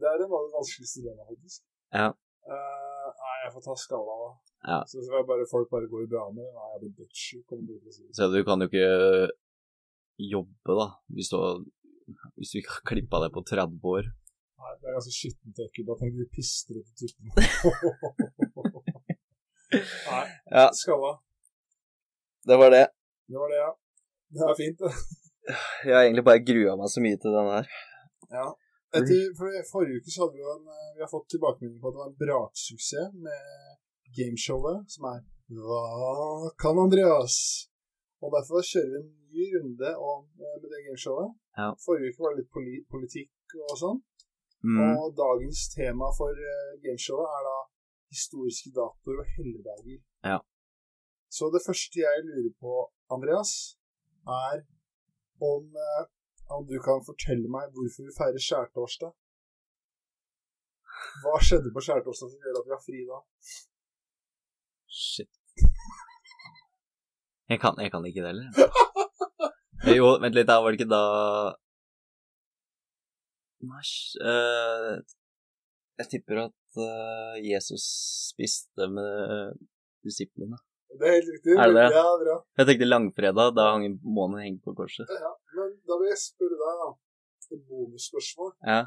det er en av de vanskeligste delen, faktisk. Ja. Uh, nei, jeg får ta skalla, da. Ja. Så skal jeg bare, folk bare går i bra med det. Nei, jeg blir du si. Så du kan jo ikke jobbe, da, hvis du, hvis du ikke har klippa deg på 30 år. Nei, det er ganske skittent ekkelt. Da tenker du pistrete typen. Nei, Ja. skalla. Det var det. Det var det, ja. Det er fint, det. Jeg har egentlig bare grua meg så mye til den her. Ja. Etter, for forrige uke så hadde vi jo en eh, Vi har fått tilbakemelding på at det var en braksuksess med gameshowet som er Hva kan Andreas? Og derfor kjører vi en ny runde om, eh, med det gameshowet. Ja. Forrige uke var det litt poli politikk og sånn. Mm. Og dagens tema for eh, gameshowet er da historiske datoer og helligdager. Ja. Så det første jeg lurer på, Andreas, er om, eh, om du kan fortelle meg hvorfor vi feirer skjærtorsdag. Hva skjedde på skjærtorsdag som gjør at vi har fri da? Shit. Jeg kan, jeg kan ikke det heller. Eh, Jo, vent litt, da var det ikke da Nei, eh, Jeg tipper at uh, Jesus spiste med disiplene. Det er helt riktig. Er det det? Ja, bra. Jeg tenkte langfredag, da hang månen hengt på korset. Ja, men da vil jeg spørre deg, da. Et bonusspørsmål Ja.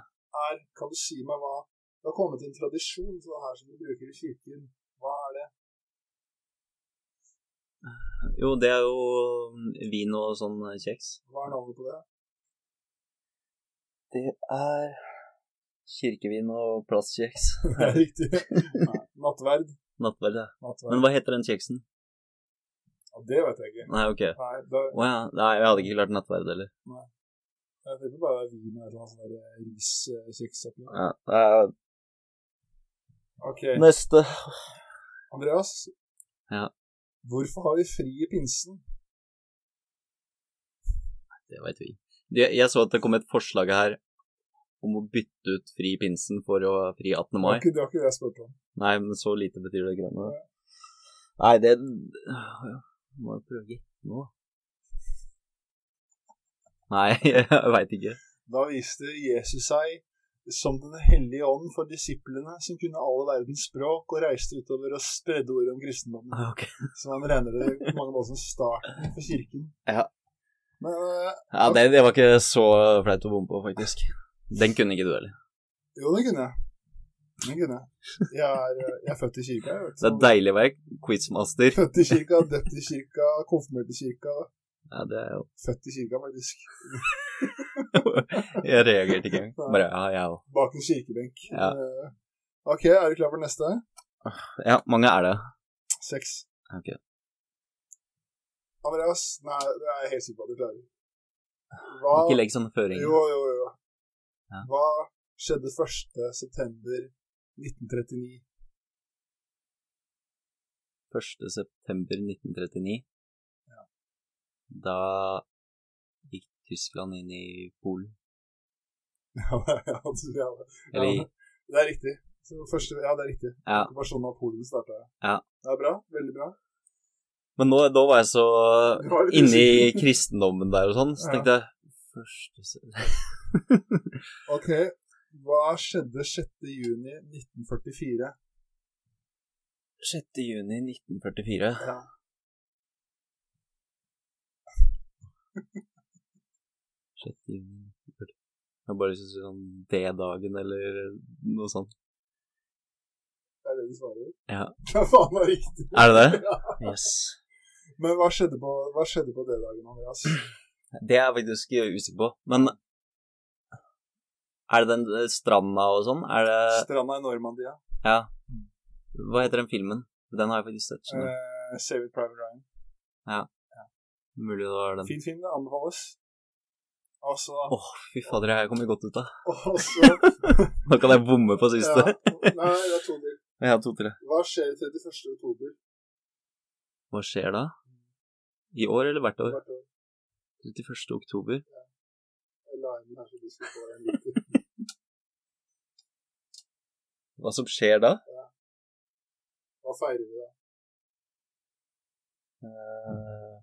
er Kan du si meg hva Det har kommet en tradisjon for det her som du bruker i kirken. Hva er det? Jo, det er jo mm, vin og sånn kjeks. Hva er navnet på det? Det er kirkevin og plastkjeks. Riktig. Nattverd. Nattverd, ja. Nattverd. Men hva heter den kjeksen? Ja, det vet jeg ikke. Nei, ok. Nei, det... Oh, ja. Nei, jeg hadde ikke klart nattverd heller. jeg tenker bare vin og et eller annet sånt riskjeks. Ja. Ok, Neste. Andreas. Ja. Hvorfor har vi fri i pinsen? Det veit vi. Jeg, så at det kom et forslag her om å bytte ut fri pinsen for å fri 18. Mai. det var ikke det jeg spurte om. Nei, men så lite betyr det greiene. Nei, det Må jo prøve å gjette nå. Nei, jeg veit ikke. Da viste Jesus seg som Den hellige ånd for disiplene som kunne alle verdens språk, og reiste utover og spredde ordet om kristendommen. Okay. Så man regner det på mange måter som starten for kirken. Ja. Men eh, Ja, det, det var ikke så flaut å bomme på, faktisk. Den kunne ikke du heller. jo, den kunne jeg. Den kunne jeg. Jeg er, eh, jeg er født i kirka. Jeg, vet, Det er deilig å være quizmaster. Født i kirka, døpt i kirka, konfirmert i kirka. Ja, det er jo Født i kirka, faktisk. Jeg reagerte ikke engang. Bare ja, jeg òg. Bak en kirkebenk. Ja. Eh, ok, er du klar for neste? Ja, mange er det. Seks. Ok. Andreas? Nei, det er jeg helt sikker på at du klarer. Hva Ikke legg sånne føringer. Jo, jo, jo. Ja. Hva skjedde 1. september 1939? 1. september 1939. Da gikk Tyskland inn i Polen. Ja, ja, ja, ja, det er riktig. Så første, ja, det er riktig. Ja. Okkupasjonen av Polen starta. Ja. Det er bra. Veldig bra. Men nå, da var jeg så var inne i kristendommen der og sånn, så Ja. tenkte jeg Første Ok, hva skjedde 6. juni 1944? 6. juni 1944. Ja. 6. juni 1944. Jeg har bare lyst til å si sånn D-dagen eller noe sånt. Det er det du svarer? Ja. Ja, faen meg riktig. Er det det? Ja. Yes. Men hva skjedde på, hva skjedde på D-dagen, Andreas? Det er jeg faktisk usikker på. Men er det den eh, stranda og sånn? Er det Stranda i Normandia. Ja. Hva heter den filmen? Den har jeg faktisk sett. Sånn. du. Eh, Save it Private Ryan. Ja. Mulig det var den. Fin film, det anbefales. Og så Åh, fy fader, jeg kommer godt ut av. Nå kan jeg bomme på siste. ja, Nei, det er to til. Har to til. Hva skjer 31. oktober Hva skjer da? I år eller hvert år? hvert år? 31. oktober. Jeg la inn her så du skal få en liten. Hva som skjer da? Hva feirer vi da? Uh...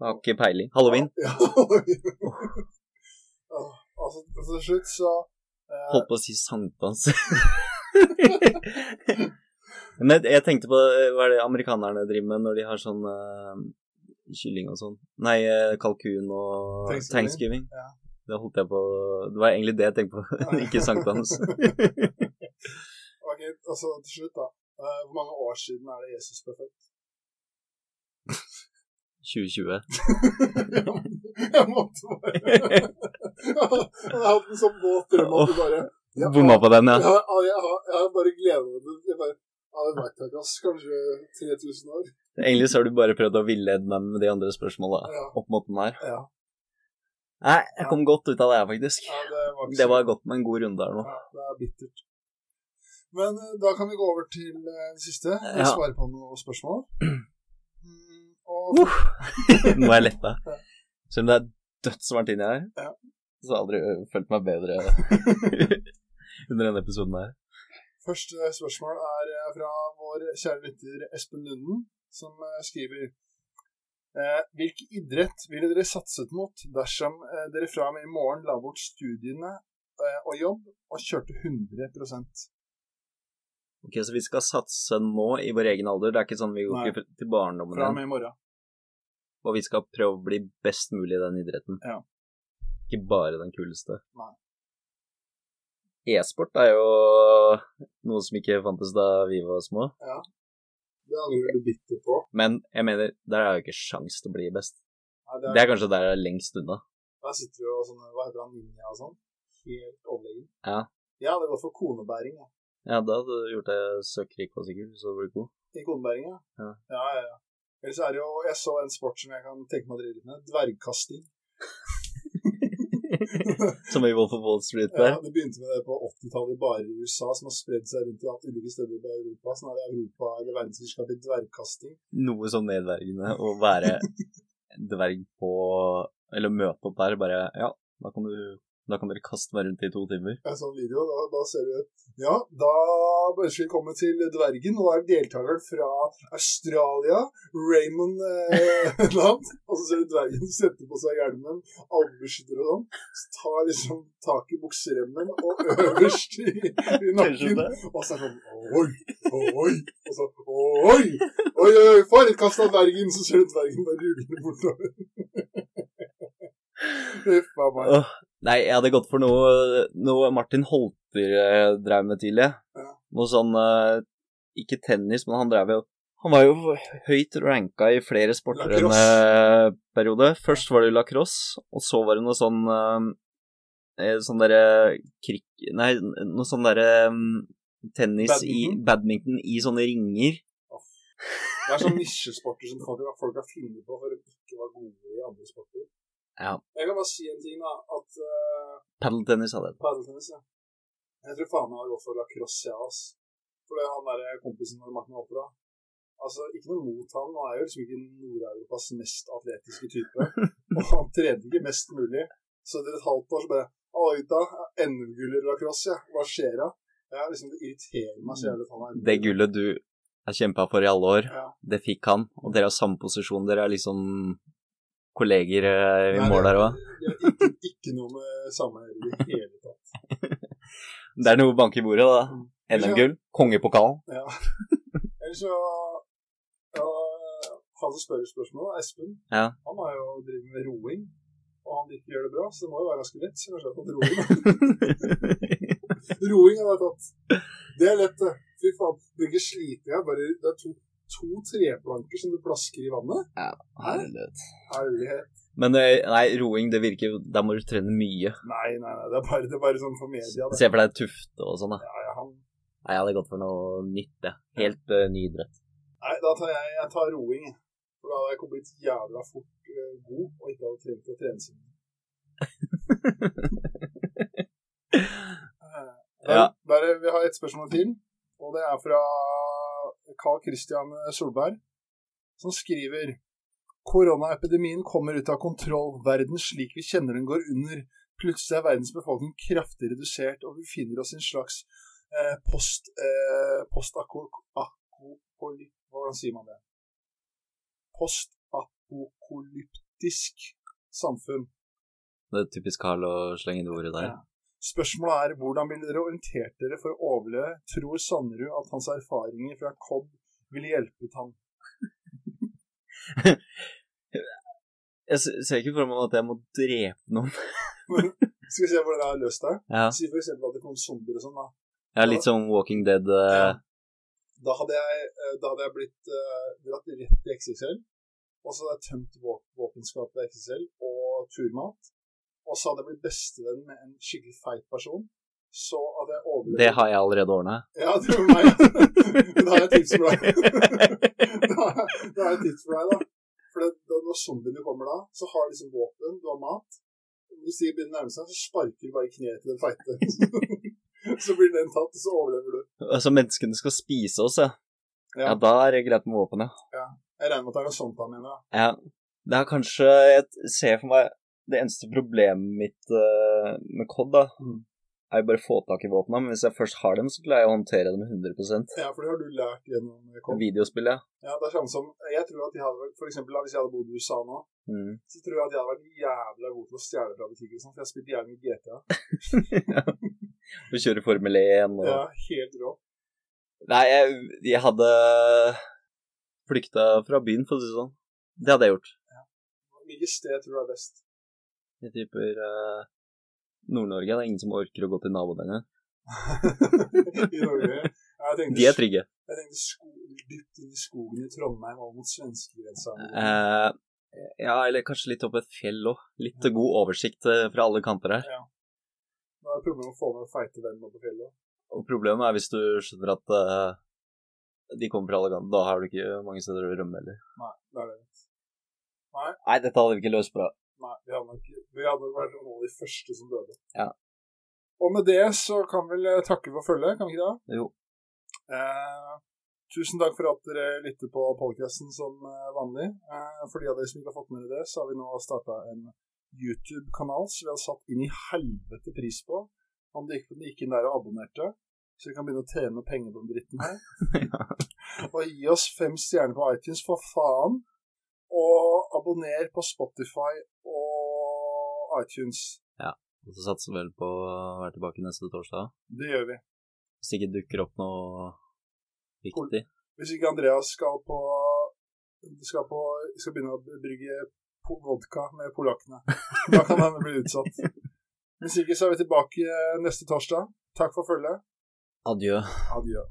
Jeg har ikke peiling. Halloween. Ja. Ja, altså, til slutt så eh, Holdt på å si sankthans. Men jeg, tenkte på eh, hva er det amerikanerne driver med når de har sånn uh, kylling og sånn. Nei, eh, kalkun og Thanksgiving. thanksgiving. Ja. Det holdt jeg på Det var egentlig det jeg tenkte på, ikke sankthans. Ok, altså til slutt, da. Eh, hvor mange år siden er det Jesus ble født? 2020. jeg måtte bare Jeg har hatt en sånn våt drøm at du bare Bomma på den, Jeg ja. har, jeg har, jeg har bare gleda meg til det. Ja, det veit jeg ikke, ass. Kanskje 3000 år. Egentlig så har du bare prøvd å villede meg med de andre spørsmåla Ja. opp mot den her. Ja, Nei, jeg kom godt ut av det her, faktisk. ja det var ikke Det var godt med en god runde her nå. Ja, det er bittert. Men eh, da kan vi gå over til eh, det siste. Jeg Ja. svarer på noen spørsmål. Mm, og Nå er jeg letta. Selv om det er dødsvarmt inni her, Ja. så har jeg aldri øh, følt meg bedre under denne episoden her. Første spørsmål er eh, fra vår kjære lytter Espen Lunden, som eh, skriver eh, Hvilken idrett ville dere satset mot dersom eh, dere fra og med i morgen la bort studiene eh, og jobb og kjørte 100% Ok, Så vi skal satse nå i vår egen alder. Det er ikke sånn vi går Nei. til barndommen fra og med i morgen? Og vi skal prøve å bli best mulig i den idretten. Ja. Ikke bare den kuleste. Nei. E-sport er jo noe som ikke fantes da vi var små. Det angrer du bitter på. Men jeg mener, der er jo ikke sjans til å bli best. Nei, det Det er, er kanskje der jeg er lengst unna. Der sitter jo sånne Hva heter han? Ninja og sånn. Helt overlegen. Ja. Jeg hadde gått for konebæring. Ja. Ja, da hadde du gjort det søkkrik og sikkert, så du blir god. I konebæring, ja. Ja. ja, ja, ja. Ellers er det jo Jeg så en sport som jeg kan tenke meg å drive litt med. Dvergkasting. Som i Wolf of Wall Street der. Ja, det begynte med det på 80-tallet bare i USA, som har spredd seg rundt i alt ulike steder i Europa. Sånn er det Europa eller verdensmesterskap i dvergkasting. Noe sånn nedverdigende å være dverg på Eller møte opp der bare Ja, da kan du da kan dere kaste meg rundt i to timer. En sånn video, da, da ser du Ja, da ønsker vi komme til dvergen. Og da er deltakeren fra Australia, Raymond eh, Land. Og så ser du dvergen sette på seg hjelmen, albueskytter og sånn. Så tar liksom tak i bukseremmen og øverst i, i nakken. Og så er det sånn Oi, oi. Og så Oi! Oi, oi, oi, for et kast av dvergen! Så ser du dvergen bare rulle bortover. Huff a meg. Nei, jeg hadde gått for noe, noe Martin Holter eh, drev med tidlig. Ja. Noe sånn eh, Ikke tennis, men han drev jo Han var jo høyt ranka i flere sporter en eh, periode. Først var det lacrosse, og så var det noe sånn Sånn derre krik... Nei, noe sånn derre tennis tennis i Badminton? Badminton i sånne ringer. Det er sånn nisjesporter som folk, folk har funnet på for å ikke være gode i andre sporter. Ja. Jeg kan bare si en ting, da. At uh, Padeltennis hadde jeg. padeltennis, ja. Jeg tror faen meg har gått for lacrosse, jeg, ass. For det er han der kompisen vår, Martin Opera. Altså, ikke noe mot han, han er jo liksom ikke Nord-Europas mest atletiske type. Og han trener ikke mest mulig. Så etter et halvt år så bare Oi da, NM-gull i lacrosse, ja. Hva skjer da? Ja, liksom, det irriterer meg så jævlig at han er Det gullet du har kjempa for i alle år, Ja. det fikk han. Og dere har samme posisjon. Dere er liksom kolleger eh, i Nei, mål der òg. Ikke, ikke noe med sammenheng i det hele tatt. Det er noe bank i bordet, da. Mm. NM-gull, kongepokalen. Ja. Ellers så ja, Han som spør spørsmål, Espen, Ja. han har jo drevet med roing. Og han ikke gjør det bra, så det må jo være ganske lett. Så kanskje jeg har roing. roing har jeg tatt. Det er lett, det. Fy faen. Du ikke sliter jeg. Bare, det er to, to treplanker som du plasker i vannet. Herlighet. Herlighet. Men eh, nei, roing, det virker jo Da må du trene mye. Nei, nei, nei. Det er bare, det er bare sånn for media. Det. Se for deg Tufte og sånn, da. Ja, ja, han, Nei, jeg hadde gått for noe nytt, jeg. Helt uh, ny idrett. nei, da tar jeg, jeg tar roing. jeg. For da hadde jeg kommet blitt jævla fort uh, god, og ikke hadde trengt å trene så mye. Ja. Der, vi har et spørsmål til, og det er fra Carl Christian Solberg, som skriver Koronaepidemien kommer ut av kontroll. Verden slik vi kjenner den går under. Plutselig er verdens befolkning kraftig redusert, og vi finner oss i en slags eh, post... Eh, post-apokalyp... Hvordan sier man det? Postapokalyptisk samfunn. Det er typisk Carl å slenge det ordet der. Ja. Spørsmålet er hvordan ville dere orientert dere for å overleve? Tror Sannerud at hans erfaringer fra KOB ville hjulpet ham? Jeg ser ikke for meg at jeg må drepe noen. Skal vi se hvordan jeg har løst det? Ja, Si for eksempel at det kom zombier og sånn. da. er litt sånn Walking Dead. Uh... Ja. Da hadde jeg, eh, da hadde jeg blitt uh, dratt rett til XXL. Og så hadde jeg tømt våpenskapet i XXL og turmat. Og så hadde jeg blitt bestevenn med en skikkelig feit person. Så hadde jeg overlevd Det har jeg allerede ordna. Ja, det var meg. Da har jeg et tips for deg. da, har- da har jeg et tips for deg, da. For det, da, når zombiene kommer da, så har du liksom våpen, du har mat. Hvis de begynner å nærme seg, så sparker du bare i kneet til den feite. så blir den tatt, og så overlever du. Altså, menneskene skal spise oss, ja. Ja. Ja, da er det greit med våpen, ja. Jeg regner med at det er noe sånt han mener. da. ja. Det er kanskje Jeg ser for meg det eneste problemet mitt uh, med COD, da, mm. er jo bare å få tak i våpna. Men hvis jeg først har dem, så klarer jeg å håndtere dem 100% Ja, for det har du lært gjennom COD. Videospill, ja. Ja, det er sånn som, jeg tror at de hadde vært, for eksempel hvis jeg hadde bodd i USA nå, Mm. så tror jeg at jeg hadde vært jævla god til å stjele fra butikker, og sånn, for jeg har spilt jævlig mye GTA. Du kjører Formel 1 og Ja, helt rå. Nei, jeg, jeg hadde flykta fra byen, for å si det sånn. Det hadde jeg gjort. Hvilket sted tror du er best? Jeg tipper uh, Nord-Norge. Det er ingen som orker å gå til naboene. I Norge? Ja, tenkte, De er trygge. Jeg tenkte sko, dypt inn i skogen i Trondheim og mot svenskegrensa. Uh, ja, eller kanskje litt opp et fjell òg. Litt god oversikt eh, fra alle kanter her. Da er problemet å få med feite venn opp på fjellet. Og problemet er hvis du skjønner at uh, de kommer fra alle kanter. Da har du ikke mange steder å rømme heller. Nei, det er det. Nei, dette hadde vi ikke løst bra. Nei, vi hadde nok, vi hadde nok vært noen av de første som døde. Ja. Og med det så kan vi vel takke for følget, kan vi ikke det? Jo. Eh, tusen takk for at dere lytter på podcasten som eh, vanlig. Eh, for de av dere som ikke har fått med dere det, så har vi nå starta en YouTube-kanal som vi har satt inn i helvete pris på. Om dere ikke gikk inn der og abonnerte, så vi kan begynne å tjene penger på den dritten her. ja. Og gi oss fem stjerner på iTunes, for faen. Og abonner på Spotify og iTunes. Ja. Og så satser vi vel på å være tilbake neste torsdag. Det gjør vi. Hvis ikke dukker opp noe viktig. Hvis ikke Andreas skal på skal, på, skal begynne å brygge vodka med polakkene. Da kan han bli utsatt. Hvis ikke så er vi tilbake neste torsdag. Takk for følget. Adjø. Adjø.